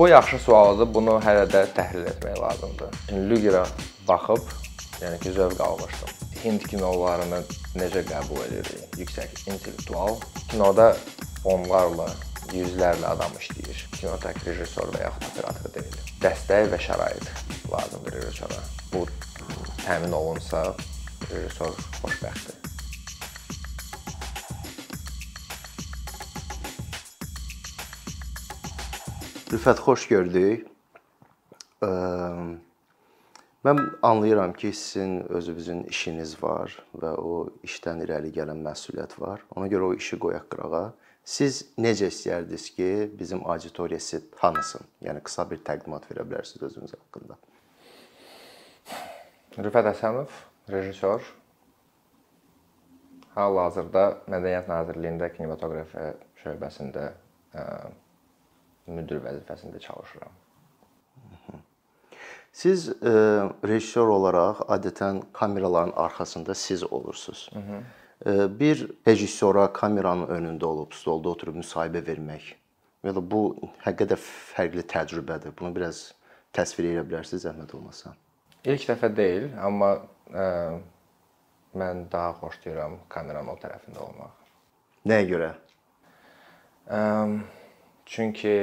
Bu yaxşı sualdır. Bunu hələ də təhlil etmək lazımdır. Lügerə baxıb, yəni ki, zövq almışdım. Hind kinolarını necə qəbul edirik? Yüksək intellektual kinoda onlarla, yüzlərlə adam işləyir. Kino tək rejissor və yaxud operator deyil. Dəstək və şərait lazımdır rejissora. Bu təmin olunsa, rejissor xoşbəxtdir. Rüfət, xoş gördük. Mən anlayıram ki, sizin özünüzün işiniz var və o işdən irəli gələn məsuliyyət var. Ona görə o işi qoyaq qırağa. Siz necə istəyərdiniz ki, bizim auditoriya sizi tanısın? Yəni qısa bir təqdimat verə bilərsiniz özünüz haqqında. Rüfət Həsənov, rejissor. Hal-hazırda Mədəniyyət Nazirliyində kinematografiya şöbəsində müdir vəzifəsində çalışıram. Siz e, rejissor olaraq adətən kameraların arxasında siz olursunuz. Hı -hı. E, bir rejissora kameranın önündə olub, stolda oturub müsahibə vermək ya da bu həqiqətən fərqli təcrübədir. Bunu biraz təsvir edə bilərsiniz zəhmət olmasa. İlk dəfə deyil, amma ə, e, mən daha xoşlayıram kameranın o tərəfində olmaq. Nəyə görə? Ə, Çünki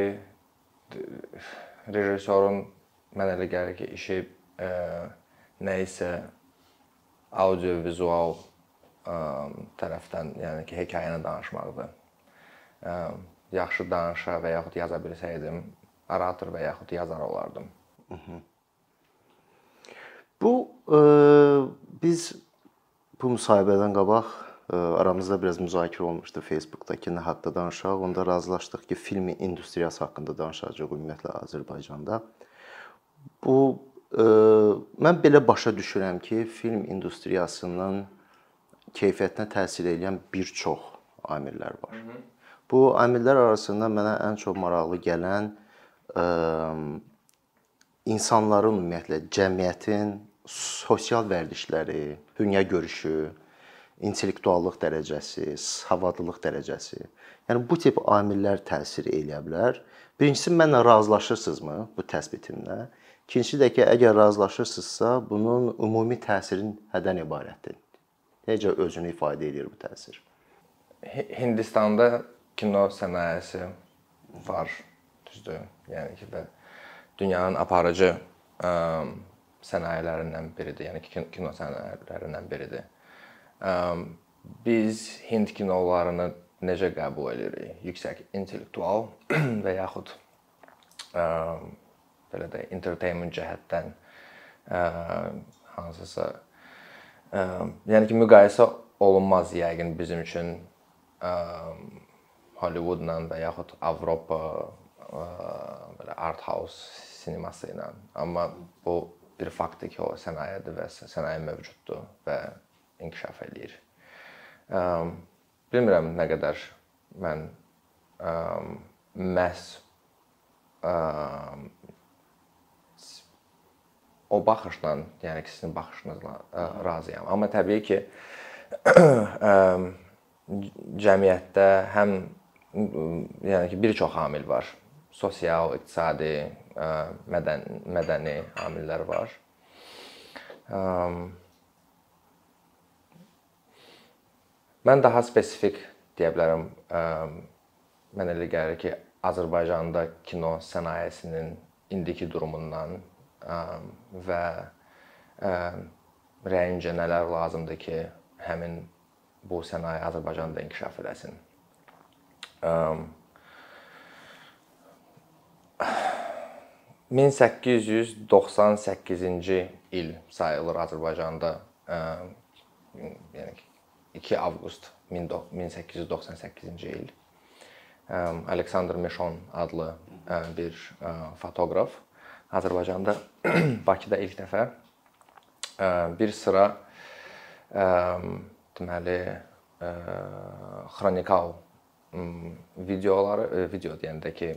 rejissorun mən elə gəlir ki, işi ə, nə isə audio-vizual tərəfdən, yəni ki, hekayəni danışmaqdır. Ə, yaxşı danışa və yaxud yaza bilsəydim, orator və yaxud yazar olardım. Hı -hı. Bu ə, biz bu müsahibədən qabaq aramızda biraz müzakirə olmuşdu Facebookdakı nə haqqda danışaq. Onda razılaşdıq ki, film industriyası haqqında danışacağıq ümumiyyətlə Azərbaycanda. Bu ə, mən belə başa düşürəm ki, film industriyasının keyfiyyətinə təsir edən bir çox amillər var. Bu amillər arasında mənə ən çox maraqlı gələn ə, insanların ümumiyyətlə cəmiyyətin sosial vərdişləri, dünya görüşü, intellektuallıq dərəcəsi, savadlılıq dərəcəsi. Yəni bu tip amillər təsir eləyə bilər. Birincisi mənlə razılaşırsınızmı bu təsbitimlə? İkincisi də ki, əgər razılaşırsınızsa, bunun ümumi təsirin nədən ibarətdir? Necə özünü ifadə edir bu təsir? Hindistanda kino sənayesi var, düzdür? Yəni ki, və dünyanın aparıcı ə, sənayələrindən biridir. Yəni ki, kino sənayələrindən biridir biz Hind kinolarını necə qəbul edirik? Yüksək intellektual və yaxud belə də entertainment cəhətdən hansısa yəni ki, müqayisə olunmaz yəqin bizim üçün Hollywoodla və yaxud Avropa belə art house sineması ilə. Amma bu bir faktdır ki, o sənayedir və sənaye mövcuddur və inkişaf eləyir. Bilmirəm nə qədər mən məhz o baxışla, yəni ki, sizin baxışınızla razıyam. Amma təbii ki, cəmiyyətdə həm yəni ki, bir çox amil var. Sosial, iqtisadi, mədən mədəni amillər var. Mən daha spesifik deyə bilərəm. Mən elə gəlir ki, Azərbaycanda kino sənayesinin indiki durumundan və rəyincə nələr lazımdır ki, həmin bu sənaye Azərbaycanda inkişaf eləsin. 1898-ci il sayılır Azərbaycanda yəni 2 avqust 1898-ci il. Aleksandr Meşon adlı bir fotoqraf. Azərbaycanda Bakıda ilk dəfə bir sıra deməli xronikal videoları, video deyəndə ki,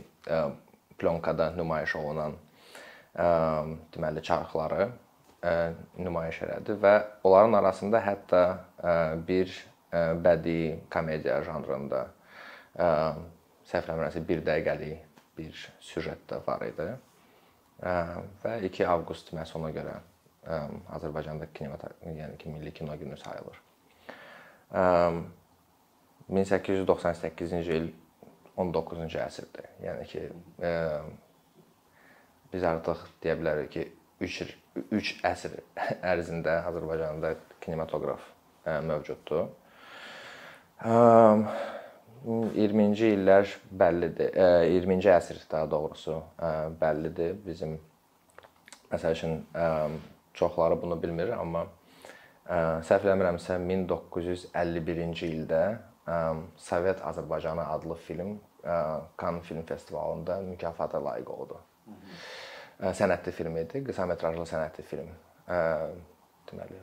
plonkada nümayiş olunan deməli çarxları nümayiş elədi və onların arasında hətta bir bədii komediya janrında səhv eləmirəmsə 1 dəqiqəlik bir süjet də var idi. Və 2 avqust məhz ona görə Azərbaycanda kinemata, yəni ki, milli kino günü sayılır. 1898-ci il 19-cu əsrdir. Yəni ki, biz artıq deyə bilərik ki, 3 3 əsr ərzində Azərbaycanda kinematoqraf mövcuddur. 20-ci illər bəllidir. 20-ci əsr daha doğrusu bəllidir. Bizim məsəl üçün çoxları bunu bilmir, amma səhv eləmirəmsə 1951-ci ildə Sovet Azərbaycanı adlı film Cannes Film Festivalında mükafata layiq oldu. Sənədli film idi, qısa metrajlı sənədli film. Deməli,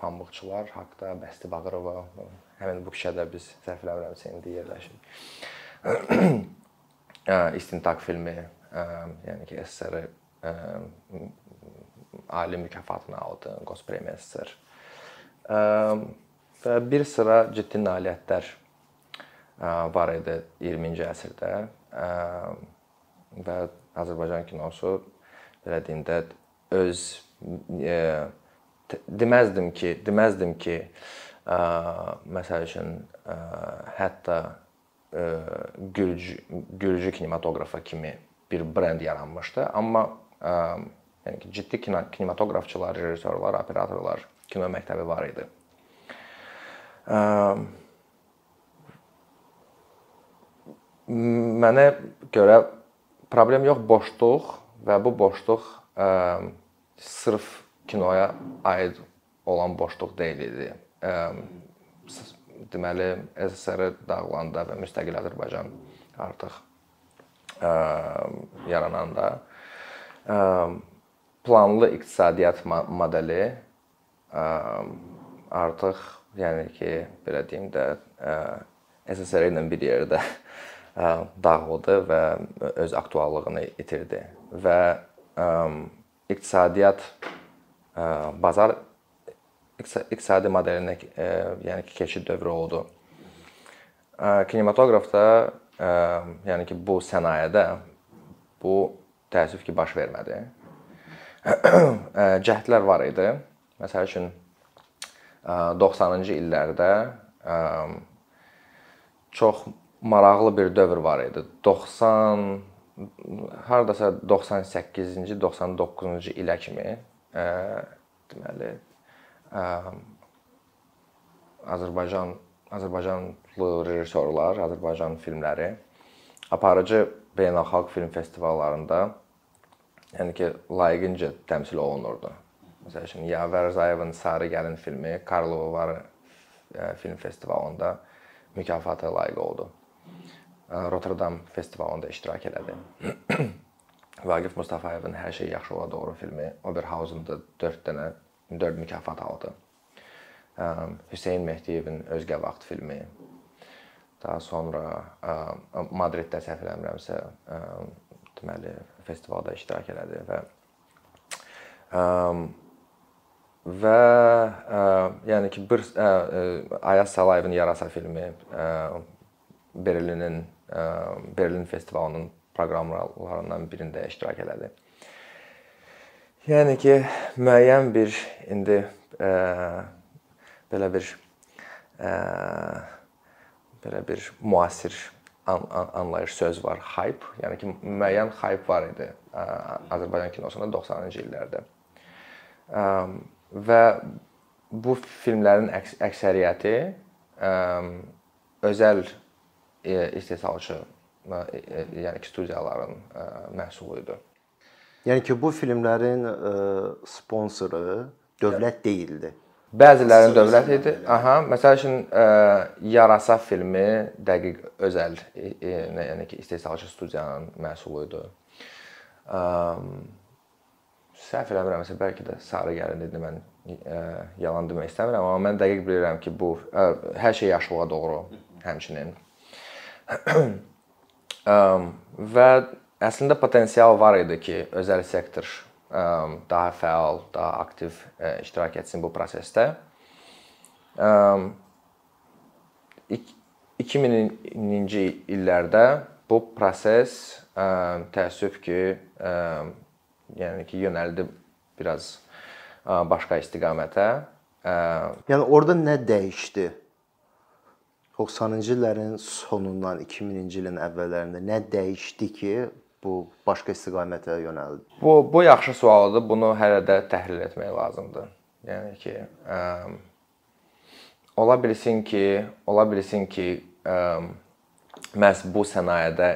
pambıqçılar haqqında Bəsti Bağırova həmin bu küçədə biz səhv eləmirəmsə indi yerləşirik. İstintaq filmi, yəni ki, SSR ali mükafatını aldı, Gos Premiya SSR. Və bir sıra ciddi nailiyyətlər var idi 20-ci əsrdə və Azərbaycan kinosu belə deyim də öz deməzdim ki, deməzdim ki, ə, məsəl üçün ə, hətta ə, gürcü gürcü kinematoqrafa kimi bir brend yaranmışdı, amma ə, yəni ki, ciddi kino, kinematoqrafçılar, rejissorlar, operatorlar, kino məktəbi var idi. Ə, mənə görə problem yox, boşluq və bu boşluq ə, sırf kinoya aid olan boşluq deyil idi. Deməli, SSR dağılanda və müstəqil Azərbaycan artıq yarananda planlı iqtisadiyyat modeli artıq, yəni ki, belə deyim də SSR ilə bir yerdə dağıldı və öz aktuallığını itirdi və iqtisadiyyat bazar iqtisadi modelinə yəni ki, keçid dövrü oldu. Kinematoqrafda yəni ki, bu sənayedə bu təəssüf ki, baş vermədi. Cəhdlər var idi. Məsəl üçün 90-cı illərdə çox maraqlı bir dövr var idi. 90 hardasa 98-ci, 99-cu ilə kimi deməli Azərbaycan Azərbaycanlı rejissorlar, Azərbaycan filmləri aparıcı beynəlxalq film festivallarında yəni ki, layiqincə təmsil olunurdu. Məsəl üçün Yavər Zayevin Sarı gəlin filmi Karlovar film festivalında mükafata layiq oldu. Rotterdam festivalında iştirak elədi. Vaqif Mustafayevin Hər şey yaxşı ola doğru filmi Oberhausen-da 4 dənə 4 mükafat aldı. Hüseyn Mehdiyevin Özgə vaxt filmi. Daha sonra Madriddə səhv eləmirəmsə, deməli festivalda iştirak elədi və və yəni ki bir Ayaz Salayevin Yarasa filmi Berlinin Berlin festivalının proqramlarından birində iştirak elədi. Yəni ki, müəyyən bir indi ə, belə bir ə, belə bir müasir an, an, anlayış söz var, hype. Yəni ki, müəyyən hype var idi ə, Azərbaycan kinosunda 90-cı illərdə. Ə, və bu filmlərin əks əksəriyyəti ə, özəl istehsalçı E, e, yəni ki, studiyaların e, məhsulu idi. Yəni ki, bu filmlərin sponsoru dövlət deyildi. Bəzilərinin dövlət idi. Aha, məsəl üçün Yarasa filmi dəqiq özəl, yəni ki, istehsalçı studiyanın məhsulu idi. Səhv eləmirəmsə bəlkə də Sarı gəlin idi mən yalan demək istəmirəm, amma mən dəqiq bilirəm ki, bu hər şey yaşlığa doğru həmçinin və əslində potensial var idi ki, özəl sektor daha fəal, daha aktiv iştirak etsin bu prosesdə. 2000-ci illərdə bu proses təəssüf ki, yəni ki, yönəldi biraz başqa istiqamətə. Yəni orada nə dəyişdi? 90-cı illərin sonundan 2000-ci ilin əvvəllərində nə dəyişdi ki, bu başqa istiqamətə yönəldi? Bu bu yaxşı sualdır. Bunu hələ də təhlil etmək lazımdır. Yəni ki, ə, ola bilsin ki, ola bilsin ki, ə, məhz bu sənayedə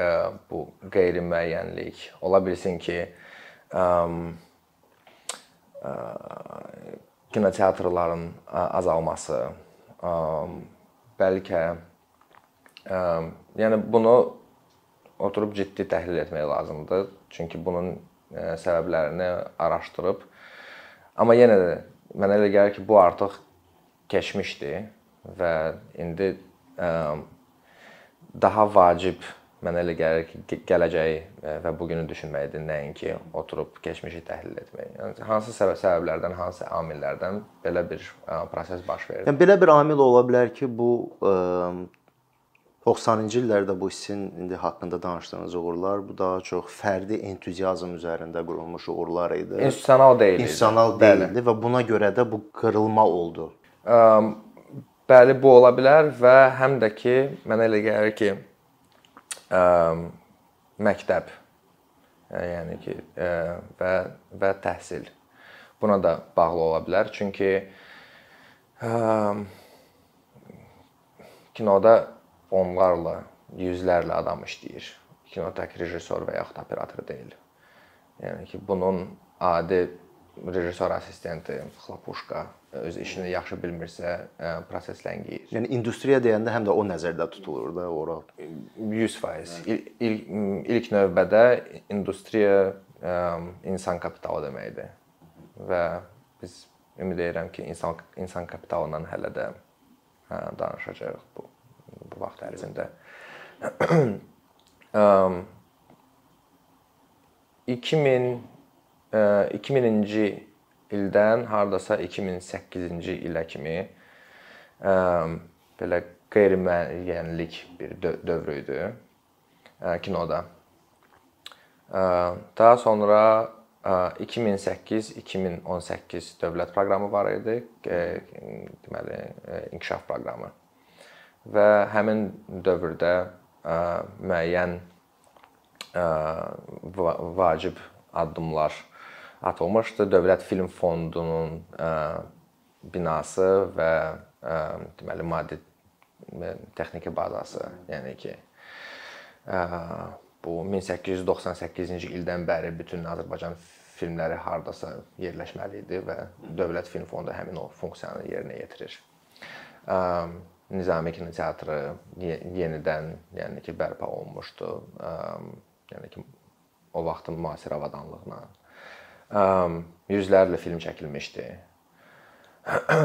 ə, bu qeyri-müəyyənlik, ola bilsin ki, ə, ə, kinoteatrların azalması, ə, bəlkə ə, yəni bunu oturub ciddi təhlil etmək lazımdır. Çünki bunun ə, səbəblərini araşdırıb amma yenə də mənə elə gəlir ki, bu artıq keçmişdir və indi ə, daha vacib mənə elə gəlir ki, gələcəyi və bu günü düşünməkdir, nəinki oturub keçmişi təhlil etmək. Yəni hansı səbəb səbəblərdən, hansı amillərdən belə bir ə, proses baş verir? Yəni belə bir amil ola bilər ki, bu ə, 90-cı illərdə bu hissin indi haqqında danışdığınız uğurlar bu daha çox fərdi entuziazm üzərində qurulmuş uğurlar idi. İnstitusional deyildi. İnstitusional deyildi və buna görə də bu qırılma oldu. Bəli, bu ola bilər və həm də ki, mənə elə gəlir ki, ə, məktəb yəni ki ə, və və təhsil buna da bağlı ola bilər. Çünki ə, kinoda onlarla, yüzlərlə adam işləyir. Kino tək rejissor və yaxud operator deyil. Yəni ki, bunun adi rejissor assistenti, xlapuşka öz işini yaxşı bilmirsə, proses ləngiyir. Yəni industriya deyəndə həm də o nəzərdə tutulur da ora. 100%. İlk, ilk, ilk növbədə industriya ə, insan kapitalı deməkdir. Və biz ümid edirəm ki, insan insan kapitalından hələ də hə, danışacağıq bu bu vaxt ərzində. 2000 2000-ci ildən hardasa 2008-ci ilə kimi ə, belə qeyri-müəyyənlik bir dövr idi ə, kinoda. Ə, daha sonra 2008-2018 dövlət proqramı var idi, deməli inkişaf proqramı. Və həmin dövrdə müəyyən vacib addımlar atılmışdı. Dövlət Film Fondunun ə, binası və ə, deməli maddi texniki bazası, yəni ki ə, bu 1898-ci ildən bəri bütün Azərbaycan filmləri hardasa yerləşməli idi və Dövlət Film Fondu həmin o funksiyanı yerinə yetirir. Ə, Nizami kinoteatrı yenidən, yəni ki, bərpa olunmuşdu. Ə, yəni ki, o vaxtın müasir avadanlığına yüzlərlə film çəkilmişdi.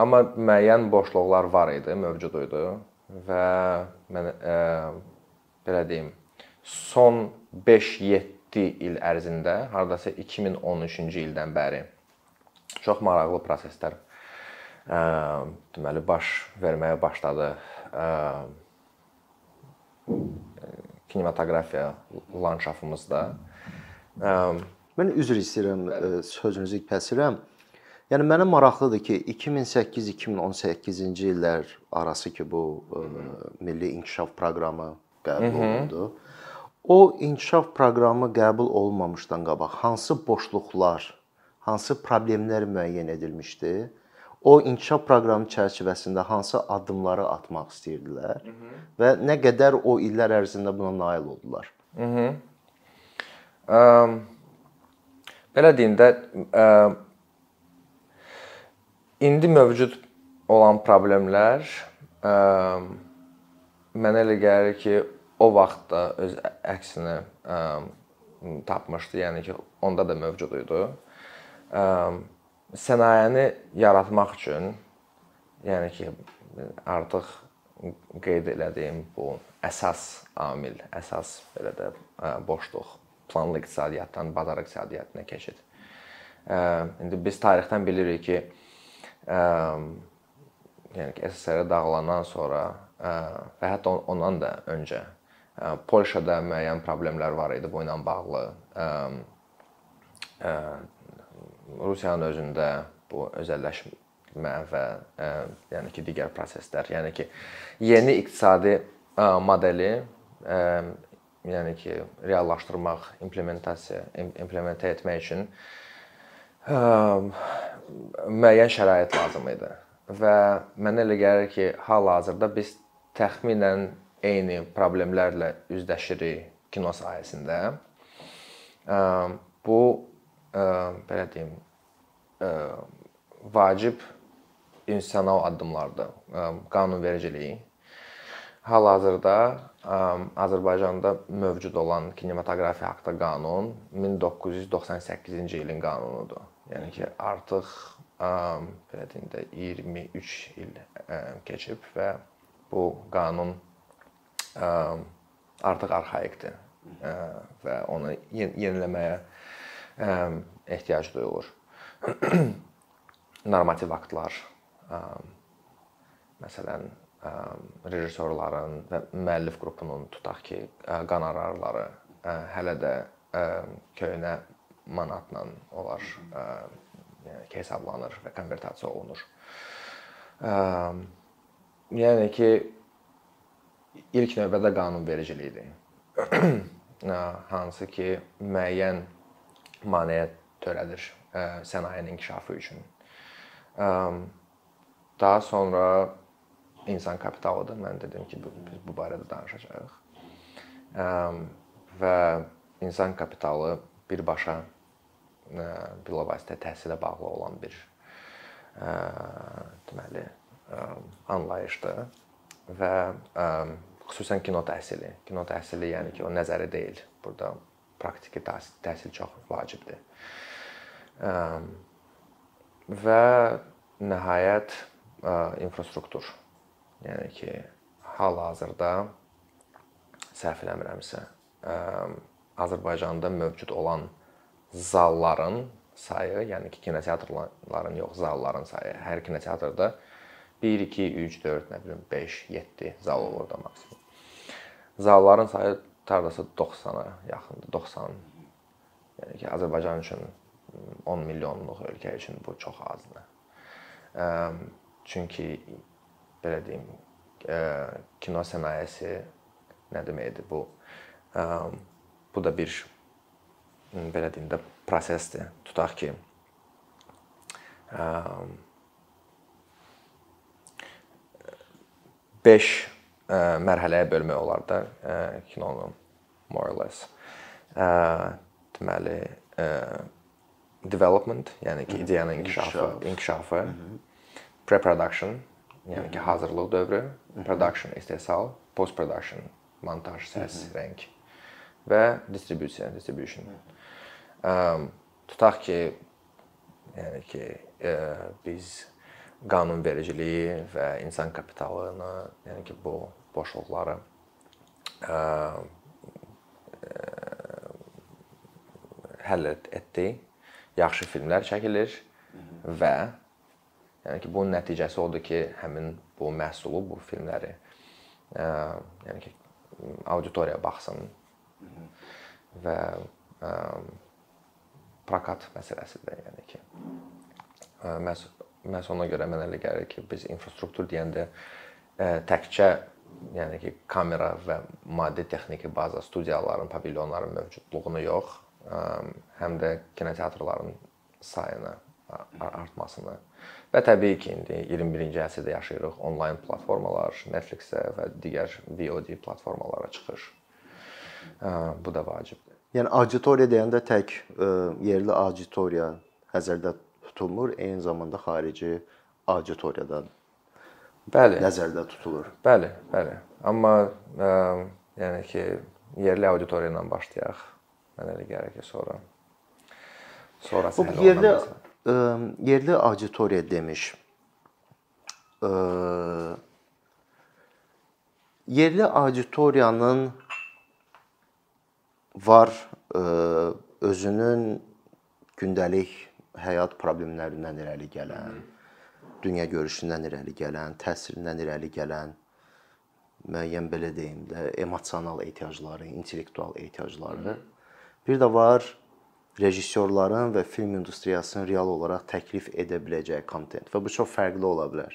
Amma müəyyən boşluqlar var idi, mövcud idi və mən ə, belə deyim, son 5-7 il ərzində, hardasa 2013-cü ildən bəri çox maraqlı proseslər ə, deməli baş verməyə başladı. Ə, kinematografiya landşafımızda. Mən üzr istəyirəm, sözünüzü kəsirəm. Yəni mənə maraqlıdır ki, 2008-2018-ci illər arası ki bu ə, milli inkişaf proqramı qəbul olundu. O inkişaf proqramı qəbul olunmamışdan qabaq hansı boşluqlar, hansı problemlər müəyyən edilmişdi? O inkişaf proqramı çərçivəsində hansı addımları atmaq istəyirdilər və nə qədər o illər ərzində buna nail oldular? Ə, belə deyim də, ə, indi mövcud olan problemlər ə, mənə elə gəlir ki, o vaxtda öz əksini ə, tapmışdı. Yəni ki, onda da mövcud idi. Ə, sənayeni yaratmaq üçün, yəni ki, artıq qeyd elədiyim bu əsas amil, əsas belə də boşluq planlı iqtisadiyyatdan bazar iqtisadiyyatına keçid. İndi biz tarixdən bilirik ki, yəni ki, SSR dağılandan sonra və hətta ondan da öncə Polşada müəyyən problemlər var idi bu ilə bağlı. Rusiyanın özündə bu özəlləşmə və yəni ki, digər proseslər, yəni ki, yeni iqtisadi modeli yəni ki, reallaşdırmaq, implementasiya, implementə etmək üçün müəyyən şərait lazım idi. Və mənə elə gəlir ki, hal-hazırda biz təxminən eyni problemlərlə üzləşirik kino sahəsində. Bu belə deyim, vacib institusional addımlardır. Qanunvericilik hal-hazırda Azərbaycanda mövcud olan kinematografiya haqqında qanun 1998-ci ilin qanunudur. Yəni ki, artıq belə deyim də 23 il keçib və bu qanun artıq arxaikdir və onu yeniləməyə ehtiyac duyulur. Normativ aktlar məsələn rejissorların və müəllif qrupunun tutaq ki, qonorarları hələ də köhnə manatla olar yəni ki, hesablanır və konvertasiya olunur. Yəni ki, ilk növbədə qanunvericilikdir. Hansı ki, müəyyən maneə törədir sənayenin inkişafı üçün. Daha sonra insan kapitalıdır. Mən dedim ki, biz bu barədə danışacağıq. Və insan kapitalı birbaşa bilavasitə təhsilə bağlı olan bir deməli anlayışdır və xüsusən kino təhsili. Kino təhsili yəni ki, o nəzəri deyil. Burada praktiki təhsil çox vacibdir. Və nəhayət infrastruktur. Yəni ki, hal-hazırda səhv eləmirəmsə, Azərbaycanda mövcud olan zalların sayı, yəni ki, kinoteatrların yox, zalların sayı. Hər kinoteatrda 1 2 3 4, nə bilim 5, 7 zal olur da maksimum. Zalların sayı tərdəsə 90-a yaxındır, 90. Yəni ki, Azərbaycan üçün 10 milyonluq ölkə üçün bu çox azdır. Çünki belə deyim, kino sənayesi nə deməkdir bu? Bu da bir belə deyim də prosesdir. Tutaq ki, beş mərhələyə bölmək olar da kinonu more or less. Deməli, development, yəni ki, ideyanın inkişafı, inkişafı, pre-production, yəni ki, hazırlıq dövrü, production, istehsal, post production, montaj, səs, rəng və distribusiya, distribution. Tutaq ki, yəni ki, biz qanunvericiliyi və insan kapitalını, yəni ki, bu boşluqları həll etdik. Yaxşı filmlər çəkilir və yəni ki, bunun nəticəsi odur ki, həmin bu məhsulu, bu filmləri yəni ki, auditoriya baxsın və prokat məsələsidir, yəni ki. Məhz məhz ona görə mənə elə gəlir ki, biz infrastruktur deyəndə təkcə yəni ki, kamera və maddi texniki baza, studiyaların, pavilyonların mövcudluğunu yox, həm də kinoteatrların sayını artmasını və təbii ki, indi 21-ci əsrdə yaşayırıq, onlayn platformalar, Netflix-ə və digər VOD platformalara çıxış. Bu da vacibdir. Yəni auditoriya deyəndə tək yerli auditoriya nəzərdə tutulmur, eyni zamanda xarici auditoriyadan Bəli. nəzərdə tutulur. Bəli, bəli. Amma ə, yəni ki, yerli auditoriya ilə başlayaq. Mənə elə gəlir ki, sonra sonra Bu yerli ə, yerli auditoriya demiş. Ə, yerli auditoriyanın var ə, özünün gündəlik həyat problemlərindən irəli gələn, dünya görüşündən irəli gələn, təsirindən irəli gələn müəyyən belə deyim də, emosional ehtiyacları, intellektual ehtiyacları. Bir də var rejissorların və film industriyasının real olaraq təklif edə biləcəyi kontent və bu çox fərqli ola bilər.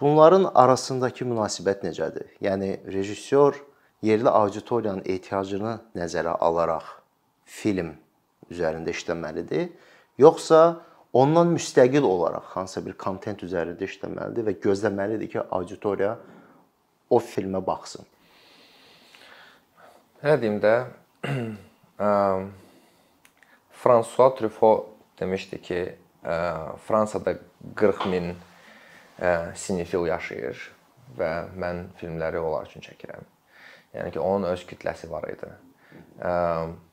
Bunların arasındakı münasibət necədir? Yəni rejissor yerli auditoriyanın ehtiyacını nəzərə alaraq film üzərində işləməlidir, yoxsa ondan müstəqil olaraq hansısa bir kontent üzərində işləməlidir və gözləməlidir ki, auditoriya o filmə baxsın. Nə deyim də, François Truffaut demişdi ki, Fransada 40 min sinefil yaşayır və mən filmləri onlar üçün çəkirəm. Yəni ki, onun öz kütləsi var idi.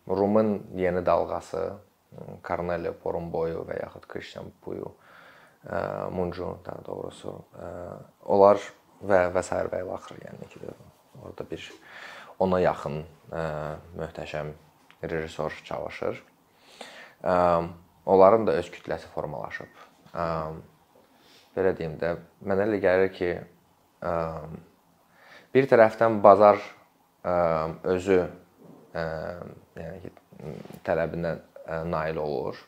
Rumun yeni dalğası Cornelio Porumboyu və yaxud Christian Puyu, Muncu daha doğrusu, onlar və və s. və ilə axır, yəni ki, orada bir ona yaxın möhtəşəm rejissor çalışır. Onların da öz kütləsi formalaşıb. Belə deyim də, mənə elə gəlir ki, bir tərəfdən bazar özü yəni ki, tələbinə nail olur.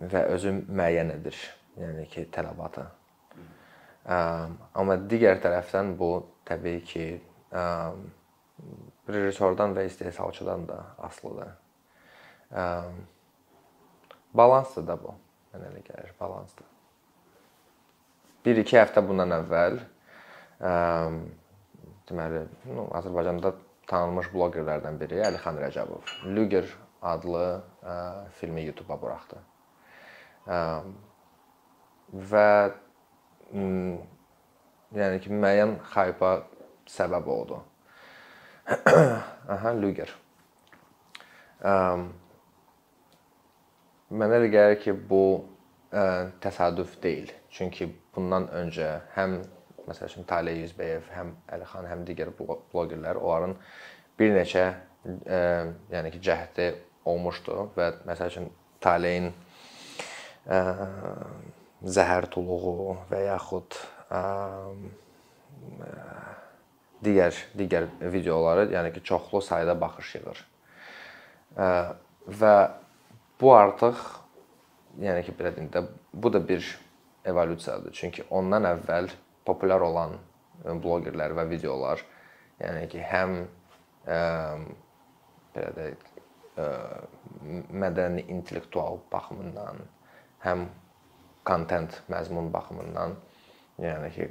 Və özü müəyyən edir yəni ki, tələbatı. Amma digər tərəfdən bu təbii ki, rejissordan və istehsalçıdan da asılıdır. Balansdır da bu. Mənə elə gəlir, balansdır. 1-2 həftə bundan əvvəl deməli, ну, Azərbaycanda tanınmış bloqerlərdən biri Əlixan Rəcəbov Luger adlı ə, filmi YouTube-a buraxdı və yəni ki, müəyyən xaypa səbəb oldu. Aha, Luger. Mənə elə gəlir ki, bu ə, təsadüf deyil. Çünki bundan öncə həm məsəl üçün Taleh Yüzbəyev, həm Əlixan, həm digər bloqerlər onların bir neçə ə, yəni ki, cəhdi olmuşdu və məsəl üçün Talehin ə, zəhər tuluğu və yaxud ə, digər digər videoları, yəni ki, çoxlu sayda baxış yığır. Və bu artıq yəni ki, belə deyim də, bu da bir evolyusiyadır. Çünki ondan əvvəl populyar olan bloqerlər və videolar, yəni ki, həm ə, belə deyək, ə, mədəni intellektual baxımından, həm kontent məzmun baxımından yəni ki,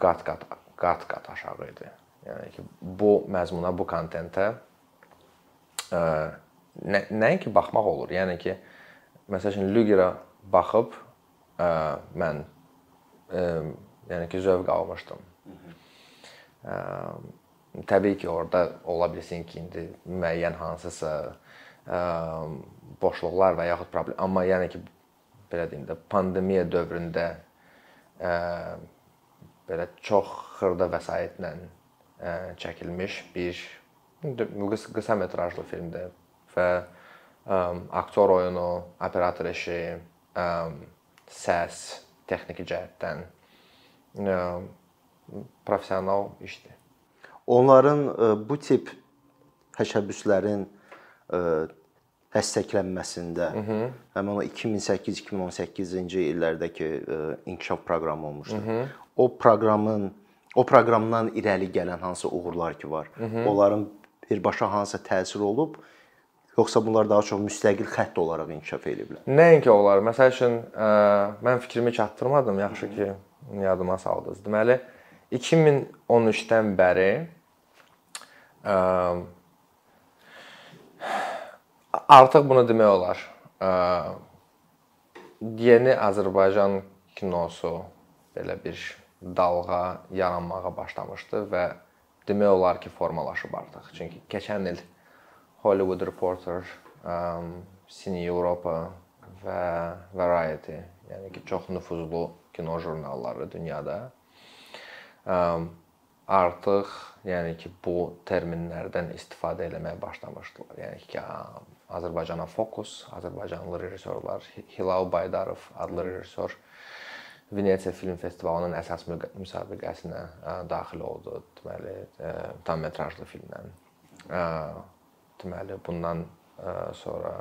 qat-qat qat-qat aşağı idi. Yəni ki, bu məzmuna, bu kontentə nə, nəinki baxmaq olur. Yəni ki, məsəl üçün Lugerə baxıb ə, mən ə, yəni ki, zövq almışdım. Ə, təbii ki, orada ola bilsin ki, indi müəyyən hansısa ə, boşluqlar və yaxud problem, amma yəni ki, belə deyim də, pandemiya dövründə ə, belə çox xırda vəsaitlə ə, çəkilmiş bir qısa, qısa metrajlı filmdir və ə, aktyor oyunu, operator işi, ə, səs, texniki cəhətdən ə, professional işdir. Onların ə, bu tip təşəbbüslərin ə, dəstəklənməsində həmin o 2008-2018-ci illərdəki e, inkişaf proqramı olmuşdu. Hı -hı. O proqramın o proqramdan irəli gələn hansı uğurlar ki var, Hı -hı. onların birbaşa hansı təsir olub, yoxsa bunlar daha çox müstəqil xətt olaraq inkişaf ediblər? Nəinki onlar. Məsəl üçün ə, e, mən fikrimi çatdırmadım, yaxşı Hı -hı. ki yadıma saldınız. Deməli 2013-dən bəri ə, e, Artıq bunu demək olar. Yeni Azərbaycan kinosu belə bir dalğa yaranmağa başlamışdı və demək olar ki, formalaşıb artıq. Çünki keçən il Hollywood Reporter, Cine Europa və Variety, yəni ki, çox nüfuzlu kino jurnalları dünyada artıq yəni ki, bu terminlərdən istifadə etməyə başlamışdılar. Yəni ki, Azərbaycana fokus, Azərbaycanlı rejissorlar, Hilal Baydarov adlı rejissor Venesiya Film Festivalının əsas müsabiqəsinə daxil oldu. Deməli, tam metrajlı filmlə. Deməli, bundan sonra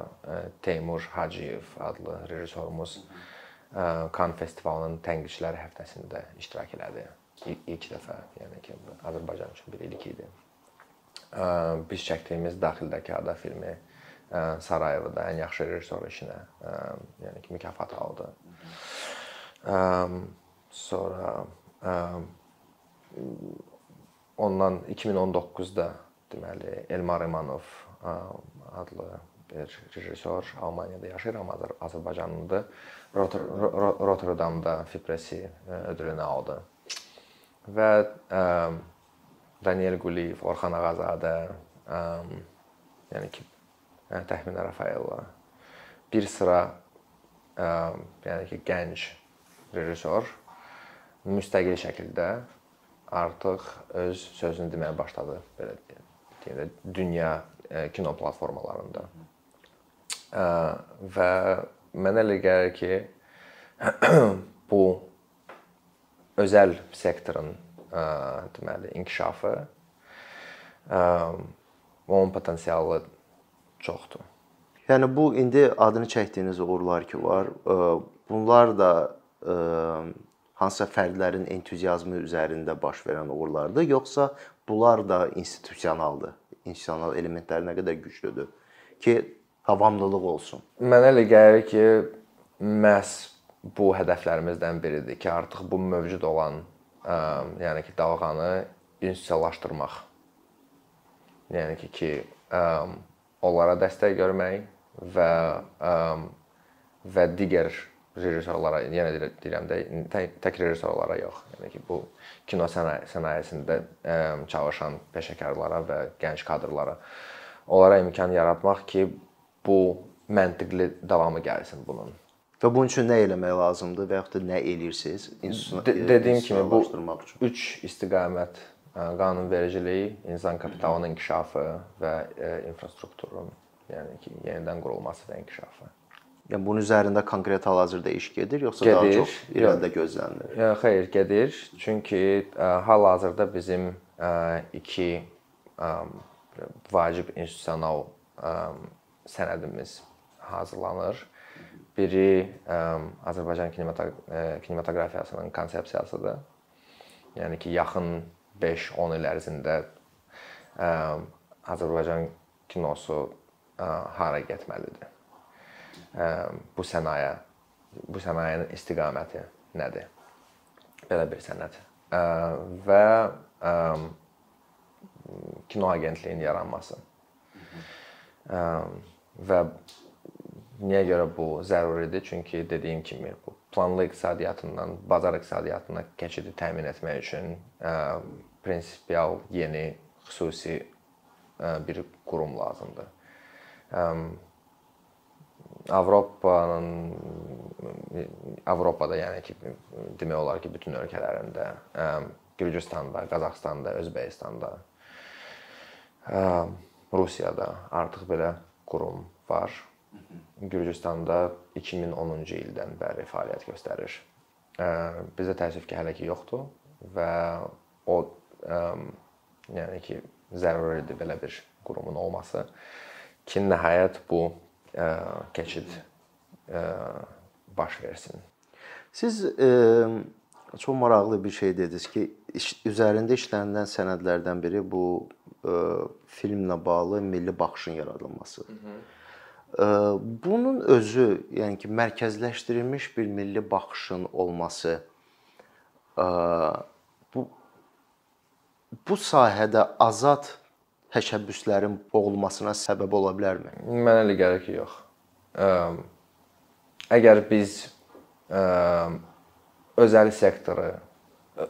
Teymur Hacıyev adlı rejissorumuz Kan festivalının tənqidçiləri həftəsində iştirak elədi. İlk dəfə, yəni ki, Azərbaycan üçün bir ilk idi. Biz çəkdiyimiz Daxildəki ada filmi Sarayevda ən yaxşı rejissor işinə, yəni ki, mükafat aldı. Sonra ondan 2019-da deməli Elmar Emanov adlı bir rejissor Almaniyada yaşayır, amma Azərbaycanlıdır. Rotterdamda Fipresi ödülünü aldı. Və ə, Daniel Quliyev, Orxan Ağazadə, ə, yəni ki, Təxminə Rafaelova bir sıra ə, yəni ki, gənc rejissor müstəqil şəkildə artıq öz sözünü deməyə başladı belə deyək də dünya kino platformalarında. Və mənə elə gəlir ki, bu özəl sektorun deməli inkişafı onun potensialı çoxdur. Yəni bu indi adını çəkdiyiniz uğurlar ki var, bunlar da hansısa fərdlərin entuziazmı üzərində baş verən uğurlardır, yoxsa bunlar da institusionaldır? İnstitusional elementləri nə qədər güclüdür ki, davamlılıq olsun. Mənə elə gəlir ki, məhz bu hədəflərimizdən biridir ki, artıq bu mövcud olan, ə, yəni ki, dalğanı institusionallaşdırmaq. Yəni ki, ki ə, onlara dəstək görmək və ə, və digər rejissorlara, yenə deyirəm də, tək, rejissorlara yox. Yəni ki, bu kino sənaye, sənayesində ə, çalışan peşəkarlara və gənc kadrlara onlara imkan yaratmaq ki, bu məntiqli davamı gəlsin bunun. Və bunun üçün nə eləmək lazımdır və yaxud da nə eləyirsiniz? De dediyim kimi bu 3 istiqamət qanunvericilik, insan kapitalının inkişafı və infrastrukturun, yəni ki, yenidən qurulması və inkişafı. Yəni bunun üzərində konkret hal-hazırda iş gedir, yoxsa gedir. daha çox irəlidə gözlənilir? Yox, xeyr, gedir. Çünki hal-hazırda bizim iki vacib institusional sənədimiz hazırlanır. Biri Azərbaycan kinematografiyasının konsepsiyasıdır. Yəni ki, yaxın 5-10 il ərzində ə, Azərbaycan kinosu ə, hara getməlidir? Ə, bu sənaye, bu sənayenin istiqaməti nədir? Belə bir sənəd. Ə, və ə, kino agentliyinin yaranması. Ə, və Niyə görə bu zəruridir? Çünki dediyim kimi bu planlı iqtisadiyyatından bazar iqtisadiyyatına keçidi təmin etmək üçün ə, prinsipial yeni xüsusi ə, bir qurum lazımdır. Ə, Avropanın Avropada, yəni ki, demək olar ki, bütün ölkələrində, Gürcüstanda, Qazaxstanda, Özbəkistanda, Rusiyada artıq belə qurum var Gürcüstanda 2010-cu ildən bəri fəaliyyət göstərir. Bizdə təəssüf ki, hələ ki yoxdur və o yəni ki, zəruridir belə bir qurumun olması ki, nəhayət bu keçid baş versin. Siz e, çox maraqlı bir şey dediniz ki, iş, üzərində işlənilən sənədlərdən biri bu e, filmlə bağlı milli baxışın yaradılması. Hı -hı. Bunun özü, yəni ki, mərkəzləşdirilmiş bir milli baxışın olması bu bu sahədə azad təşəbbüslərin boğulmasına səbəb ola bilərmi? Mənə elə gəlir ki, yox. Əgər biz özəl sektoru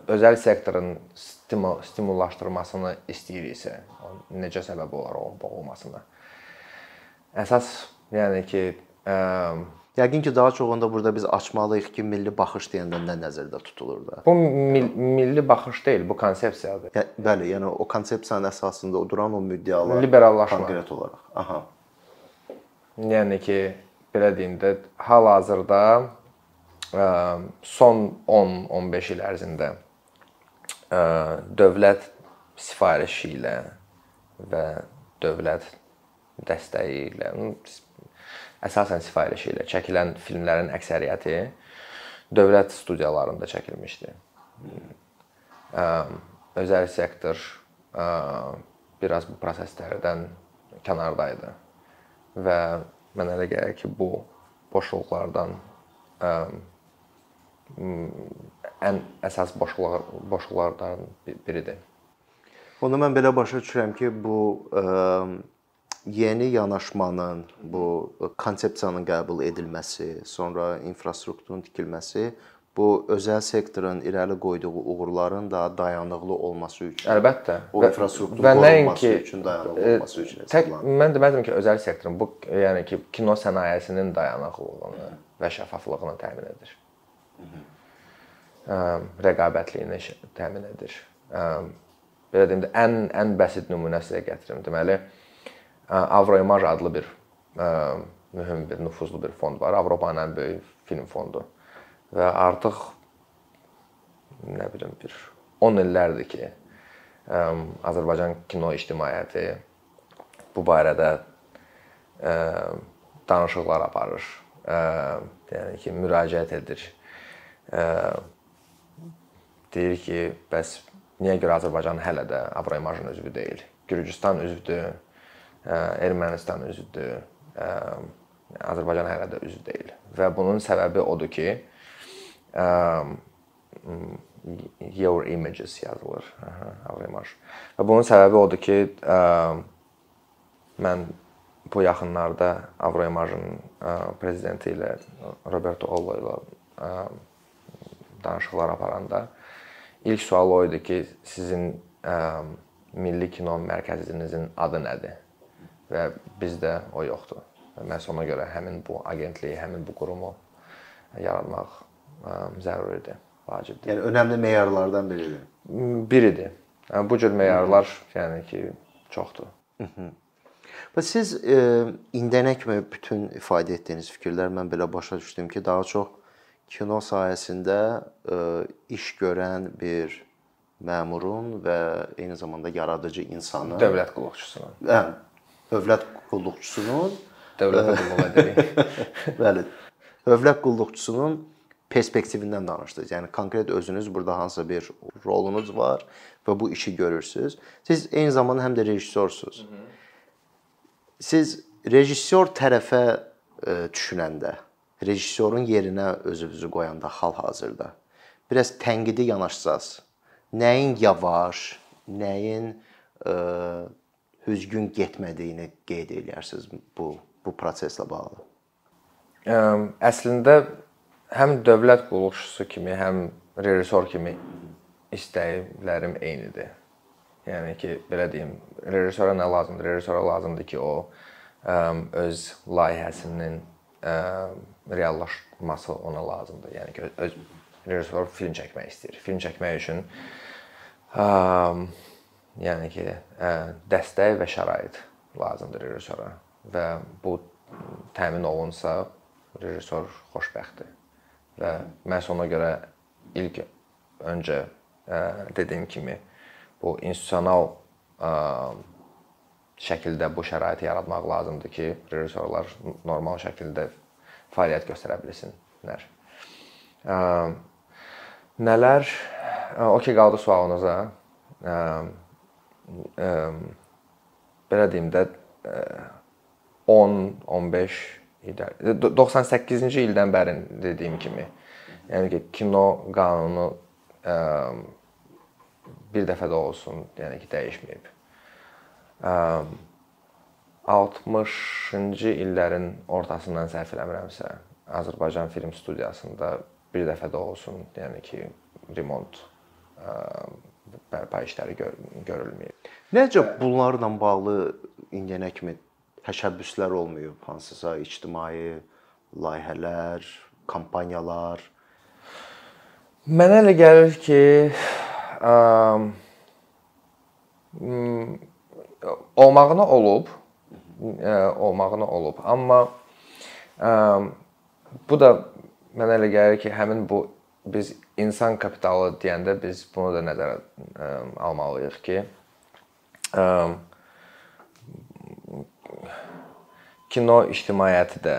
özəl sektorun stimul stimullaşdırmasını istəyiriksə, necə səbəb olar onun boğulmasına? Əsas yəni ki, ə, Yəqin ki, daha çox onda burada biz açmalıyıq ki, milli baxış deyəndə nə nəzərdə tutulur da? Bu mil milli baxış deyil, bu konsepsiyadır. Yə bəli, yəni o konsepsiyanın əsasında o duran o müddəalar liberallaşma konkret olaraq. Aha. Yəni ki, belə deyim də, hal-hazırda son 10-15 il ərzində dövlət sifarişi ilə və dövlət dəstəyi ilə əsasən sifarişi ilə çəkilən filmlərin əksəriyyəti dövlət studiyalarında çəkilmişdi. Özəl sektor biraz bu proseslərdən kənardaydı və mənə elə gəlir ki, bu boşluqlardan ən əsas boşluqlar boşluqlardan biridir. Onu mən belə başa düşürəm ki, bu ə, yeni yanaşmanın, bu konsepsiyanın qəbul edilməsi, sonra infrastrukturun tikilməsi bu özəl sektorun irəli qoyduğu uğurların da dayanıqlı olması üçün. Əlbəttə. O infrastruktur və qorunması üçün dayanıqlı olması üçün. Tək mən demədim ki, özəl sektorun bu yəni ki, kino sənayesinin dayanıqlılığını və şəffaflığını təmin edir. Rəqabətliyini təmin edir. Belə deyim də ən ən bəsit nümunə sizə gətirim. Deməli, Avroimaj adlı bir mühüm bir nüfuzlu bir fond var. Avropanın ən böyük film fondu. Və artıq nə bilim bir 10 illərdir ki, Azərbaycan kino ictimaiyyəti bu barədə danışıqlar aparır. Yəni ki, müraciət edir. Deyir ki, bəs niyə görə Azərbaycan hələ də Avroimajın üzvü deyil? Gürcüstan üzvdür, Ermənistan üzvdür. Azərbaycan hələ də üzv deyil. Və bunun səbəbi odur ki, your images yazılır. Avroimaj. Və bunun səbəbi odur ki, mən bu yaxınlarda Avroimajın prezidenti ilə Roberto Ollo ilə danışıqlar aparanda ilk sual o idi ki, sizin Milli Kino Mərkəzinizin adı nədir? Və bizdə o yoxdur. Məhz ona görə həmin bu agentliyi, həmin bu qurumu yaratmaq zəruridir, vacibdir. Yəni önəmli meyarlardan biridir. Biridir. Yəni bu cür meyarlar, yəni ki, çoxdur. Və siz e, indiyənə kimi bütün ifadə etdiyiniz fikirlər mən belə başa düşdüm ki, daha çox kino sahəsində e, iş görən bir məmurun və eyni zamanda yaradıcı insanın, dövlət qulluqçusunun. Hə, dövlət qulluqçusunun dövlətə qulluq edirik. Bəli. Dövlət qulluqçusunun perspektivindən danışdınız. Yəni konkret özünüz burada hansısa bir rolunuz var və bu işi görürsüz. Siz eyni zamanda həm də rejissorsunuz. Siz rejissor tərəfə e, düşünəndə, rejissorun yerinə özünüzü qoyanda hal-hazırda biraz tənqidi yanaşsaz, nəyin yavaş, nəyin ə, düzgün getmədiyini qeyd edərsiniz bu bu proseslə bağlı? Əslində həm dövlət qulluqçusu kimi, həm rejissor kimi istəklərim eynidir. Yəni ki, belə deyim, rejissora nə lazımdır? Rejissora lazımdır ki, o öz layihəsinin reallaşması ona lazımdır. Yəni ki, öz rejissor film çəkmək istəyir. Film çəkmək üçün yəni ki, dəstək və şərait lazımdır rejissora və bu təmin olunsa rejissor xoşbəxtdir. Və məhz ona görə ilk öncə dediyim kimi bu institusional şəkildə bu şəraiti yaratmaq lazımdır ki, rejissorlar normal şəkildə fəaliyyət göstərə bilsinlər. Nələr? Okay qaldı sualınıza. Belə deyim də 10, 15 illər 98-ci ildən bəri dediyim kimi. Yəni ki, kino qanunu ə, bir dəfə də olsun, yəni ki, dəyişməyib. Ə, 60-cı illərin ortasından səhv eləmirəmsə, Azərbaycan film studiyasında bir dəfə də olsun, yəni ki, remont ə, bərpa işləri gör görülməyib. Necə bunlarla bağlı indiyənə kimi təşəbbüslər olmayıb, hansısa ictimai layihələr, kampaniyalar? Mənə elə gəlir ki, ə, olmağına olub, ə, olmağına olub, amma ə, bu da mənə elə gəlir ki, həmin bu biz insan kapitalı deyəndə biz bunu da nəzərə ə, almalıyıq ki, ə, kino ictimaiyyəti də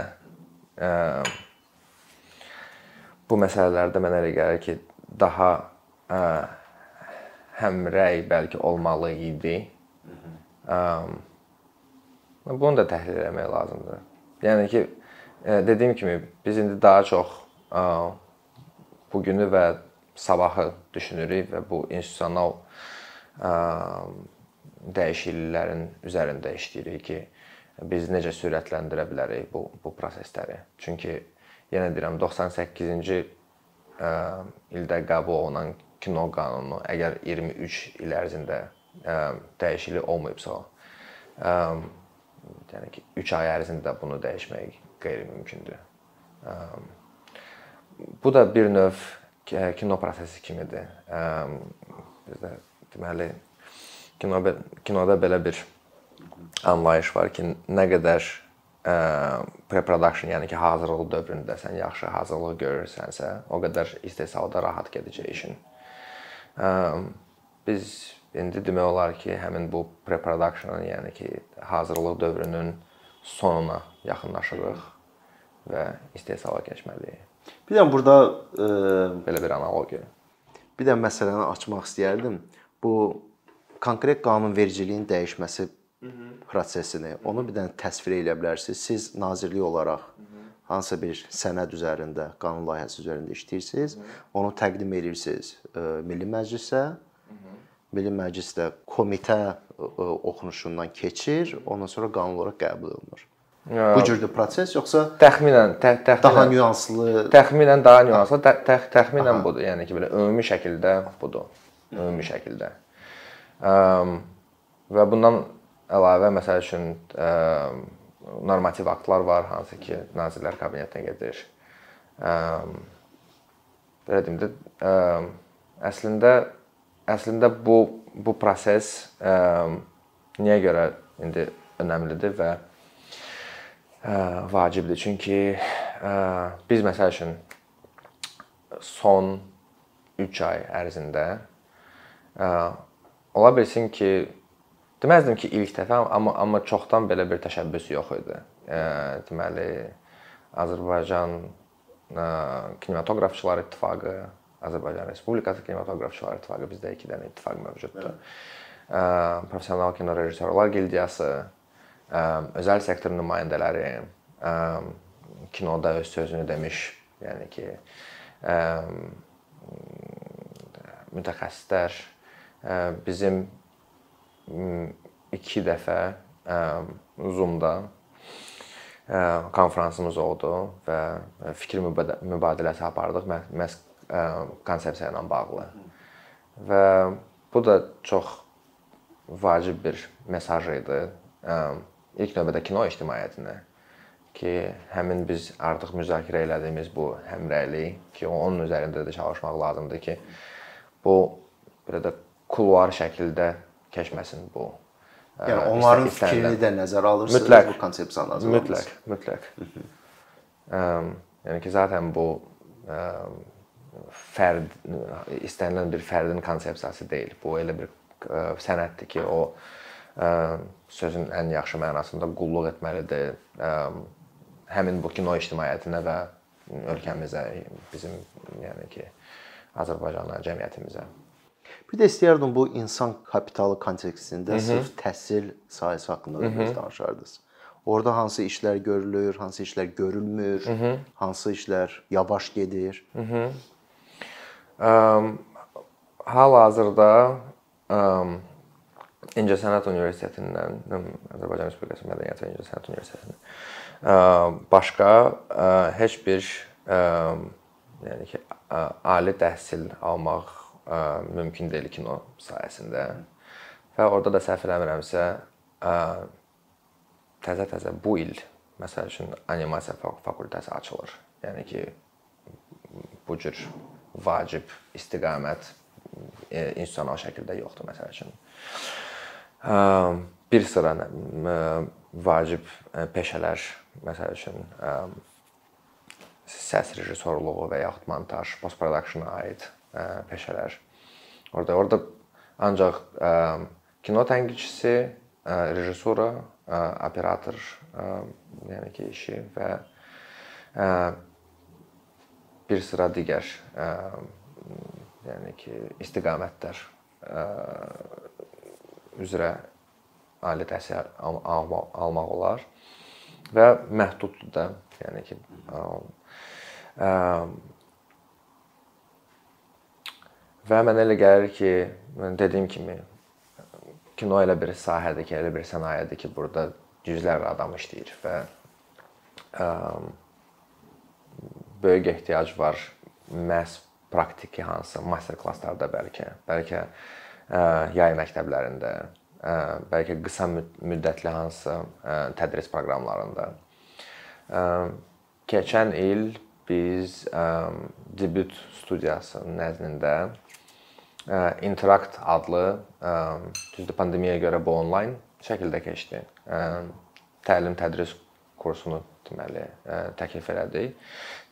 ə, bu məsələlərdə mənə elə gəlir ki, daha ə, həmrəy bəlkə olmalı idi. Ə, bunu da təhlil etmək lazımdır. Yəni ki, dediyim kimi biz indi daha çox ə, bu günü və sabahı düşünürük və bu institusional dəyişikliklərin üzərində işləyirik ki, biz necə sürətləndirə bilərik bu bu prosesləri. Çünki yenə deyirəm 98-ci ildə qəbul olunan kino qanunu əgər 23 il ərzində dəyişiklik olmayıbsa, yəni ki, 3 ay ərzində bunu dəyişmək qeyri-mümkündür. Bu da bir növ kino prosesi kimidir. Ə, bizdə deməli kino kinoda belə bir anlayış var ki, nə qədər ə, pre-production, yəni ki, hazırlıq dövründə sən yaxşı hazırlıq görürsənsə, o qədər istehsalda rahat gedəcək işin. Biz indi demək olar ki, həmin bu pre-production, yəni ki, hazırlıq dövrünün sonuna yaxınlaşırıq və istehsala keçməliyik. Bir də burada ə, belə bir analogiya. Bir də məsələni açmaq istəyərdim. Bu konkret qanunvericiliyin dəyişməsi prosesini, onu bir dənə təsvir edə bilərsiniz. Siz nazirlik olaraq hansısa bir sənəd üzərində, qanun layihəsi üzərində işləyirsiniz, onu təqdim edirsiniz Milli Məclisə. Milli Məclisdə komitə oxunuşundan keçir, ondan sonra qanun olaraq qəbul olunur. Bu cürdür proses yoxsa təxminən tə, təxminən daha nüanslı, təxminən daha nüanslı, tə, tə, təxminən budur. Yəni ki, belə ümumi şəkildə budur. Ümumi şəkildə. Ə, və bundan əlavə məsəl üçün ə, normativ aktlar var, hansı ki, Nazirlər Kabinetinə gedir. Ə, belə deyim də, ə, əslində əslində bu bu proses ə, niyə görə indi önəmlidir və vacibdir? Çünki ə, biz məsəl üçün son 3 ay ərzində ə, ola bilsin ki, Deməzdim ki, ilk dəfə, amma amma çoxdan belə bir təşəbbüs yox idi. E, deməli Azərbaycan e, kinematoqrafçılar İttifaqı, Azərbaycan Respublikası Kinematoqrafçılar İttifaqı bizdə 2 dənə ittifaq mövcuddur. E, professional kino rejissorlar gildiyası, e, özəl sektor nümayəndələri, e, kinoda öz sözünü demiş, yəni ki, e, mütəxəssislər bizim 2 dəfə Zoom-da konfransımız oldu və fikir mübadiləsi apardıq məhz konsepsiya ilə bağlı. Və bu da çox vacib bir mesaj idi. İlk növbədə kino ictimaiyyətinə ki, həmin biz artıq müzakirə elədiyimiz bu həmrəylik ki, onun üzərində də çalışmaq lazımdır ki, bu belə də kulvar şəkildə keçməsin bu. Yəni onların fikrini də nəzərə alırsınız mütləq, bu konsepsiyanı hazırlamaqda. Mütləq, mütləq. Ə, yəni ki, zaten bu ə, fərd istənilən bir fərdin konsepsiyası deyil. Bu elə bir ə, sənətdir ki, o ə, sözün ən yaxşı mənasında qulluq etməlidir. Həmin bu kino ictimaiyyətinə və ölkəmizə, bizim yəni ki, Azərbaycana, cəmiyyətimizə. Bir də istəyərdim bu insan kapitalı kontekstində Hı -hı. sırf təhsil sahəsi haqqında da biraz danışardınız. Orda hansı işlər görülür, hansı işlər görülmür, Hı -hı. hansı işlər yavaş gedir? Hı -hı. Um, hal-hazırda um, İncəsənət Universitetindən, Azərbaycan Respublikası Mədəniyyət və İncəsənət Universitetindən başqa heç bir yəni ki, ali təhsil almaq mümkün deyil kino sahəsində. Və orada da səhv eləmirəmsə təzə-təzə bu il məsəl üçün animasiya fakültəsi açılır. Yəni ki bu cür vacib istiqamət institusional şəkildə yoxdur məsəl üçün. Bir sıra vacib peşələr məsəl üçün səs rejissorluğu və yaxud montaj, post production-a aid ə, peşələr. Orda orada ancaq kino tənqidçisi, ə, rejissora, operator, yəni ki, işi və bir sıra digər yəni ki, istiqamətlər üzrə ali təhsil almaq olar və məhduddur da, yəni ki, ə, ə, və mənə elə gəlir ki, dediyim kimi kino elə bir sahədir ki, elə bir sənayedir ki, burada yüzlərlə adam işləyir və ə, böyük ehtiyac var məhz praktiki hansı master klasslarda bəlkə, bəlkə ə, yay məktəblərində, bəlkə qısa müddətli hansı ə, tədris proqramlarında. Keçən il biz debüt studiyası nəzdində Interact adlı düzdür pandemiyaya görə bu onlayn şəkildə keçdi. Təlim tədris kursunu deməli təklif elədik.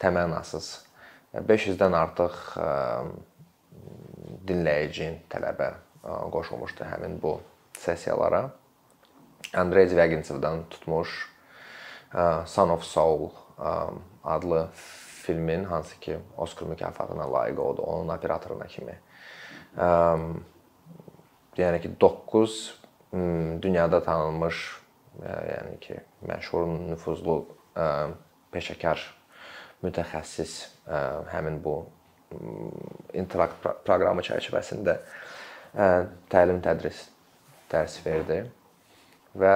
Təmənnasız 500-dən artıq dinləyici, tələbə qoşulmuşdu həmin bu sessiyalara. Andrey Zvyagintsev-dən tutmuş Son of Soul ə, adlı filmin hansı ki Oskar mükafatına layiq oldu onun operatoruna kimi. Yəni ki 9 dünyada tanınmış yəni ki məşhur, nüfuzlu peşəkar mütəxəssis həmin bu interakt proqramı çərçivəsində ə, təlim tədris dərs verdi və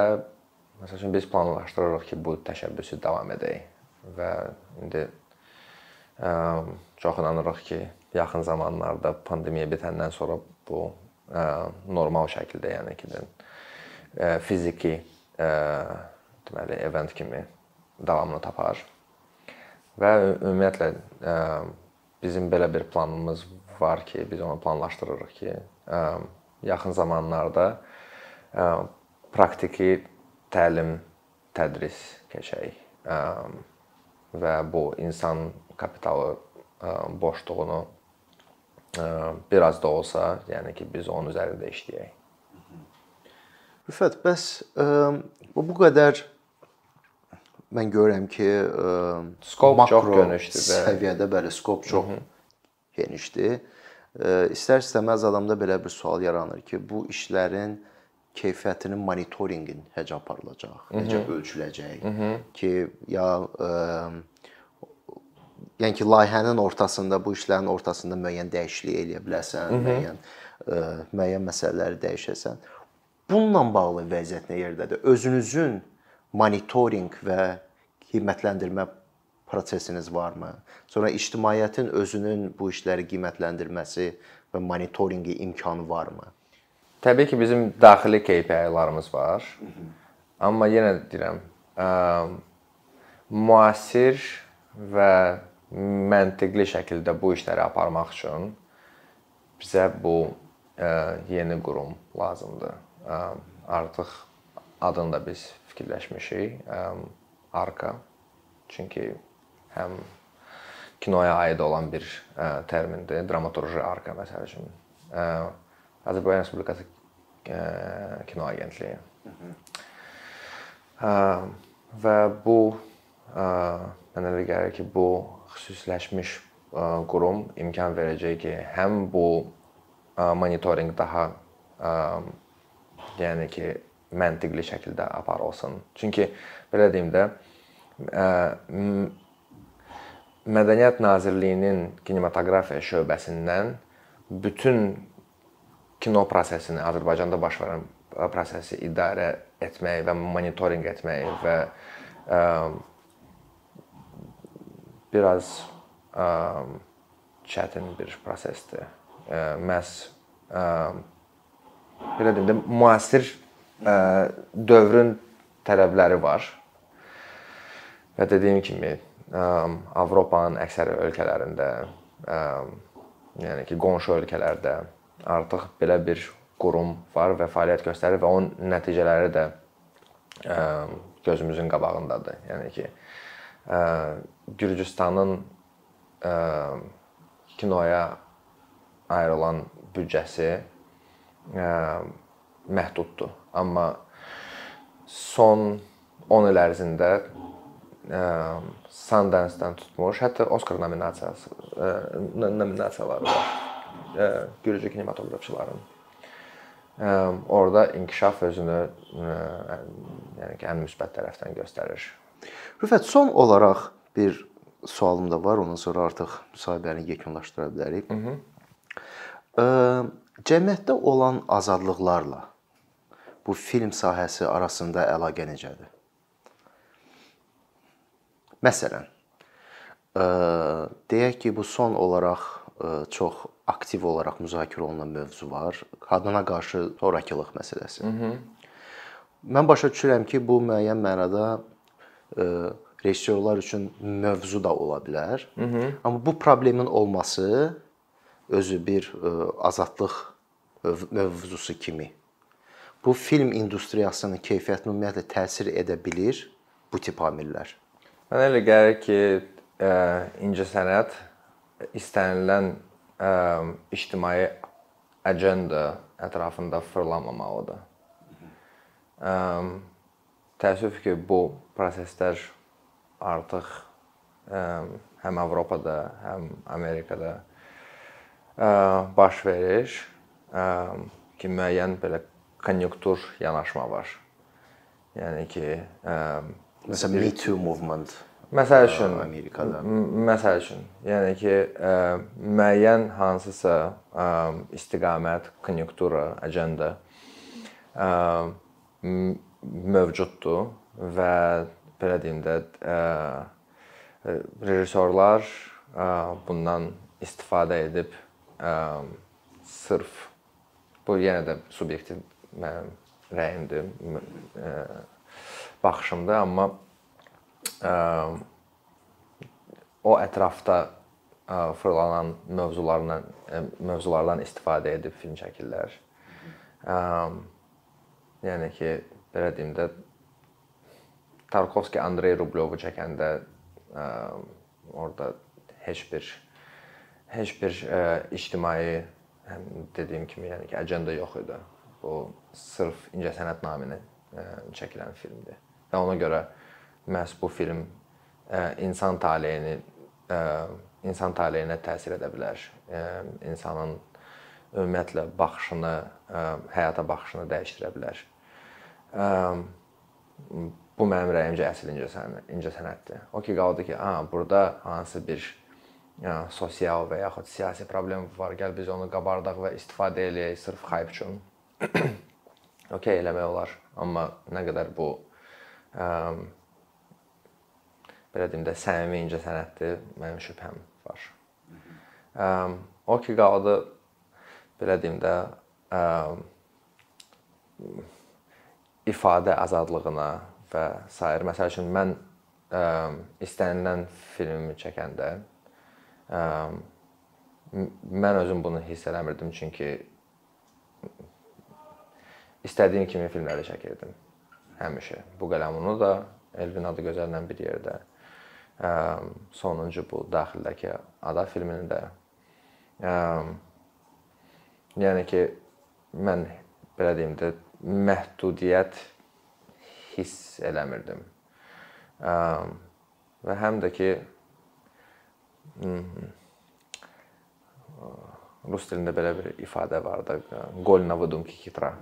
məsəl üçün biz planlaşdırırıq ki, bu təşəbbüsü davam edək və indi ə, çox inanırıq ki, yaxın zamanlarda pandemiya bitəndən sonra bu ə, normal şəkildə, yəni ki, ə, fiziki ə, deməli event kimi davamını tapar. Və ümumiyyətlə ə, bizim belə bir planımız var ki, biz onu planlaşdırırıq ki, yaxın zamanlarda praktiki təlim, tədris keçək. Və bu insan kapitalı boşluğunu biraz da olsa, yəni ki, biz onun üzərində işləyək. Rüfət, bəs bu bu qədər mən görürəm ki, skop çox genişdir səviyyədə bəli, skop çox Hı -hı. genişdir. İstər-istəməz adamda belə bir sual yaranır ki, bu işlərin keyfiyyətinin monitorinqin necə aparılacaq, necə ölçüləcək Hı -hı. ki, ya ə, yəni ki, layihənin ortasında, bu işlərin ortasında müəyyən dəyişiklik eləyə bilərsən, Hı -hı. müəyyən ə, müəyyən məsələləri dəyişəsən. Bununla bağlı vəziyyət nə yerdədir? Özünüzün monitorinq və qiymətləndirmə prosesiniz varmı? Sonra ictimaiyyətin özünün bu işləri qiymətləndirməsi və monitorinqi imkanı varmı? Təbii ki, bizim daxili KPI-larımız var. Amma yenə deyirəm, ə, müasir və məntiqli şəkildə bu işləri aparmaq üçün bizə bu ə, yeni qurum lazımdır. Ə, artıq adını da biz fikirləşmişik. Arka. Çünki həm kinoya aid olan bir ə, termindir. Dramaturji arka məsəl üçün. Ə, Azərbaycan Respublikası ə, kino agentliyi. Ə, və bu ə, mənə elə gəlir ki, bu xüsusiləşmiş ə, qurum imkan verəcək ki, həm bu ə, monitorinq daha ə, yəni ki, məntiqli şəkildə aparılsın. Çünki belə deyim də Mədəniyyət Nazirliyinin kinematografiya şöbəsindən bütün kino prosesini, Azərbaycanda baş verən prosesi idarə etmək və monitorinq etmək və ə, biraz ə, çətin bir prosesdir. Ə, məhz ə, belə deyim də müasir dövrün tələbləri var. Və dediyim kimi, Avropanın əksər ölkələrində, yəni ki, qonşu ölkələrdə artıq belə bir qurum var və fəaliyyət göstərir və onun nəticələri də gözümüzün qabağındadır. Yəni ki, Gürcüstanın kinoya ayrılan büdcəsi məhduddur. Amma son 10 il ərzində Sundance-dən tutmuş, hətta Oskar nominasiyası nominasiyaları var. Gürcü kinematografçıların. Orada inkişaf özünü yəni ki, ən müsbət tərəfdən göstərir. Rüfət, son olaraq bir sualım da var, ondan sonra artıq müsahibəni yekunlaşdıra bilərik. Mhm. Cəmiyyətdə olan azadlıqlarla bu film sahəsi arasında əlaqə necədir? Məsələn, deyək ki, bu son olaraq çox aktiv olaraq müzakirə olunan mövzu var. Qadına qarşı zorakılıq məsələsi. Hı -hı. Mən başa düşürəm ki, bu müəyyən mənada rejissorlar üçün mövzu da ola bilər. Hı -hı. Amma bu problemin olması özü bir azadlıq mövzusu kimi bu film industriyasının keyfiyyətinə ümumiyyətlə təsir edə bilir bu tip amillər. Mənə elə gəlir ki, ə, incəsənət istənilən ə, ictimai agenda ətrafında fırlanmamalıdır. Ə, təəssüf ki, bu proseslər artıq ə, həm Avropada, həm Amerikada ə, baş verir. Ə, ki, müəyyən belə konjunktur yanaşma var. Yəni ki, ə, Məsələn, Me Too movement. Məsəl üçün Amerikada. Məsəl üçün, yəni ki, ə, müəyyən hansısa ə, istiqamət, konjunktura, agenda ə, mövcuddur və belə deyim də ə, rejissorlar ə, bundan istifadə edib ə, sırf bu yenə də subyektiv mənim rəyimdir baxışımdır, amma ə, o ətrafda ə, fırlanan mövzularla mövzulardan istifadə edib film çəkirlər. Ə, yəni ki, belə deyim də Tarkovski Andrey Rublevu çəkəndə ə, orada heç bir heç bir ə, ictimai həm dediyim kimi, yəni ki, agenda yox idi. Bu sırf incəsənət naminə çəkilən filmdir və ona görə məhz bu film insan taleyini insan taleyinə təsir edə bilər. İnsanın ümumiyyətlə baxışını, həyata baxışını dəyişdirə bilər. Bu mənim rəyimcə əsl incəsənət, incəsənətdir. O ki qaldı ki, ha, burada hansı bir sosial və yaxud siyasi problem var, gəl biz onu qabardaq və istifadə eləyək sırf hype üçün. okay, eləmək olar. Amma nə qədər bu ə, belə deyim də səmimi incəsənətdir, mənim şübhəm var. Ə, o ki qaldı belə deyim də ə, ifadə azadlığına və s. Məsəl üçün mən ə, istənilən filmimi çəkəndə ə, mən özüm bunu hiss eləmirdim çünki istədiyim kimi filmləri çəkirdim həmişə. Bu qələmunu da Elvin adı gözəllə bir yerdə. Ə, sonuncu bu daxildəki ada filmini də. Ə, yəni ki mən belə deyim də məhdudiyyət hiss eləmirdim. Ə, və həm də ki mhm, rus dilində belə bir ifadə var da, golnavudum ki kitra.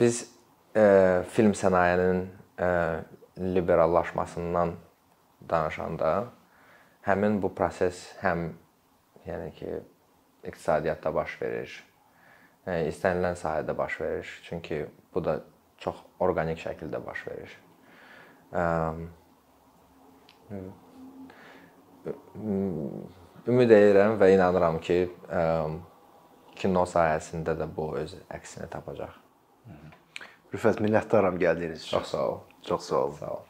Biz ə, film sənayesinin liberallaşmasından danışanda həmin bu proses həm yəni ki iqtisadiyyatda baş verir, yəni istənilən sahədə baş verir. Çünki bu da çox orqanik şəkildə baş verir. Ə, ümid edirəm və inanıram ki, ə, kino sahəsində də bu öz əksini tapacaq. Rüfət minnətdaram gəldiyiniz üçün. Çox sağ ol. Çox sağ olun. Sağ ol.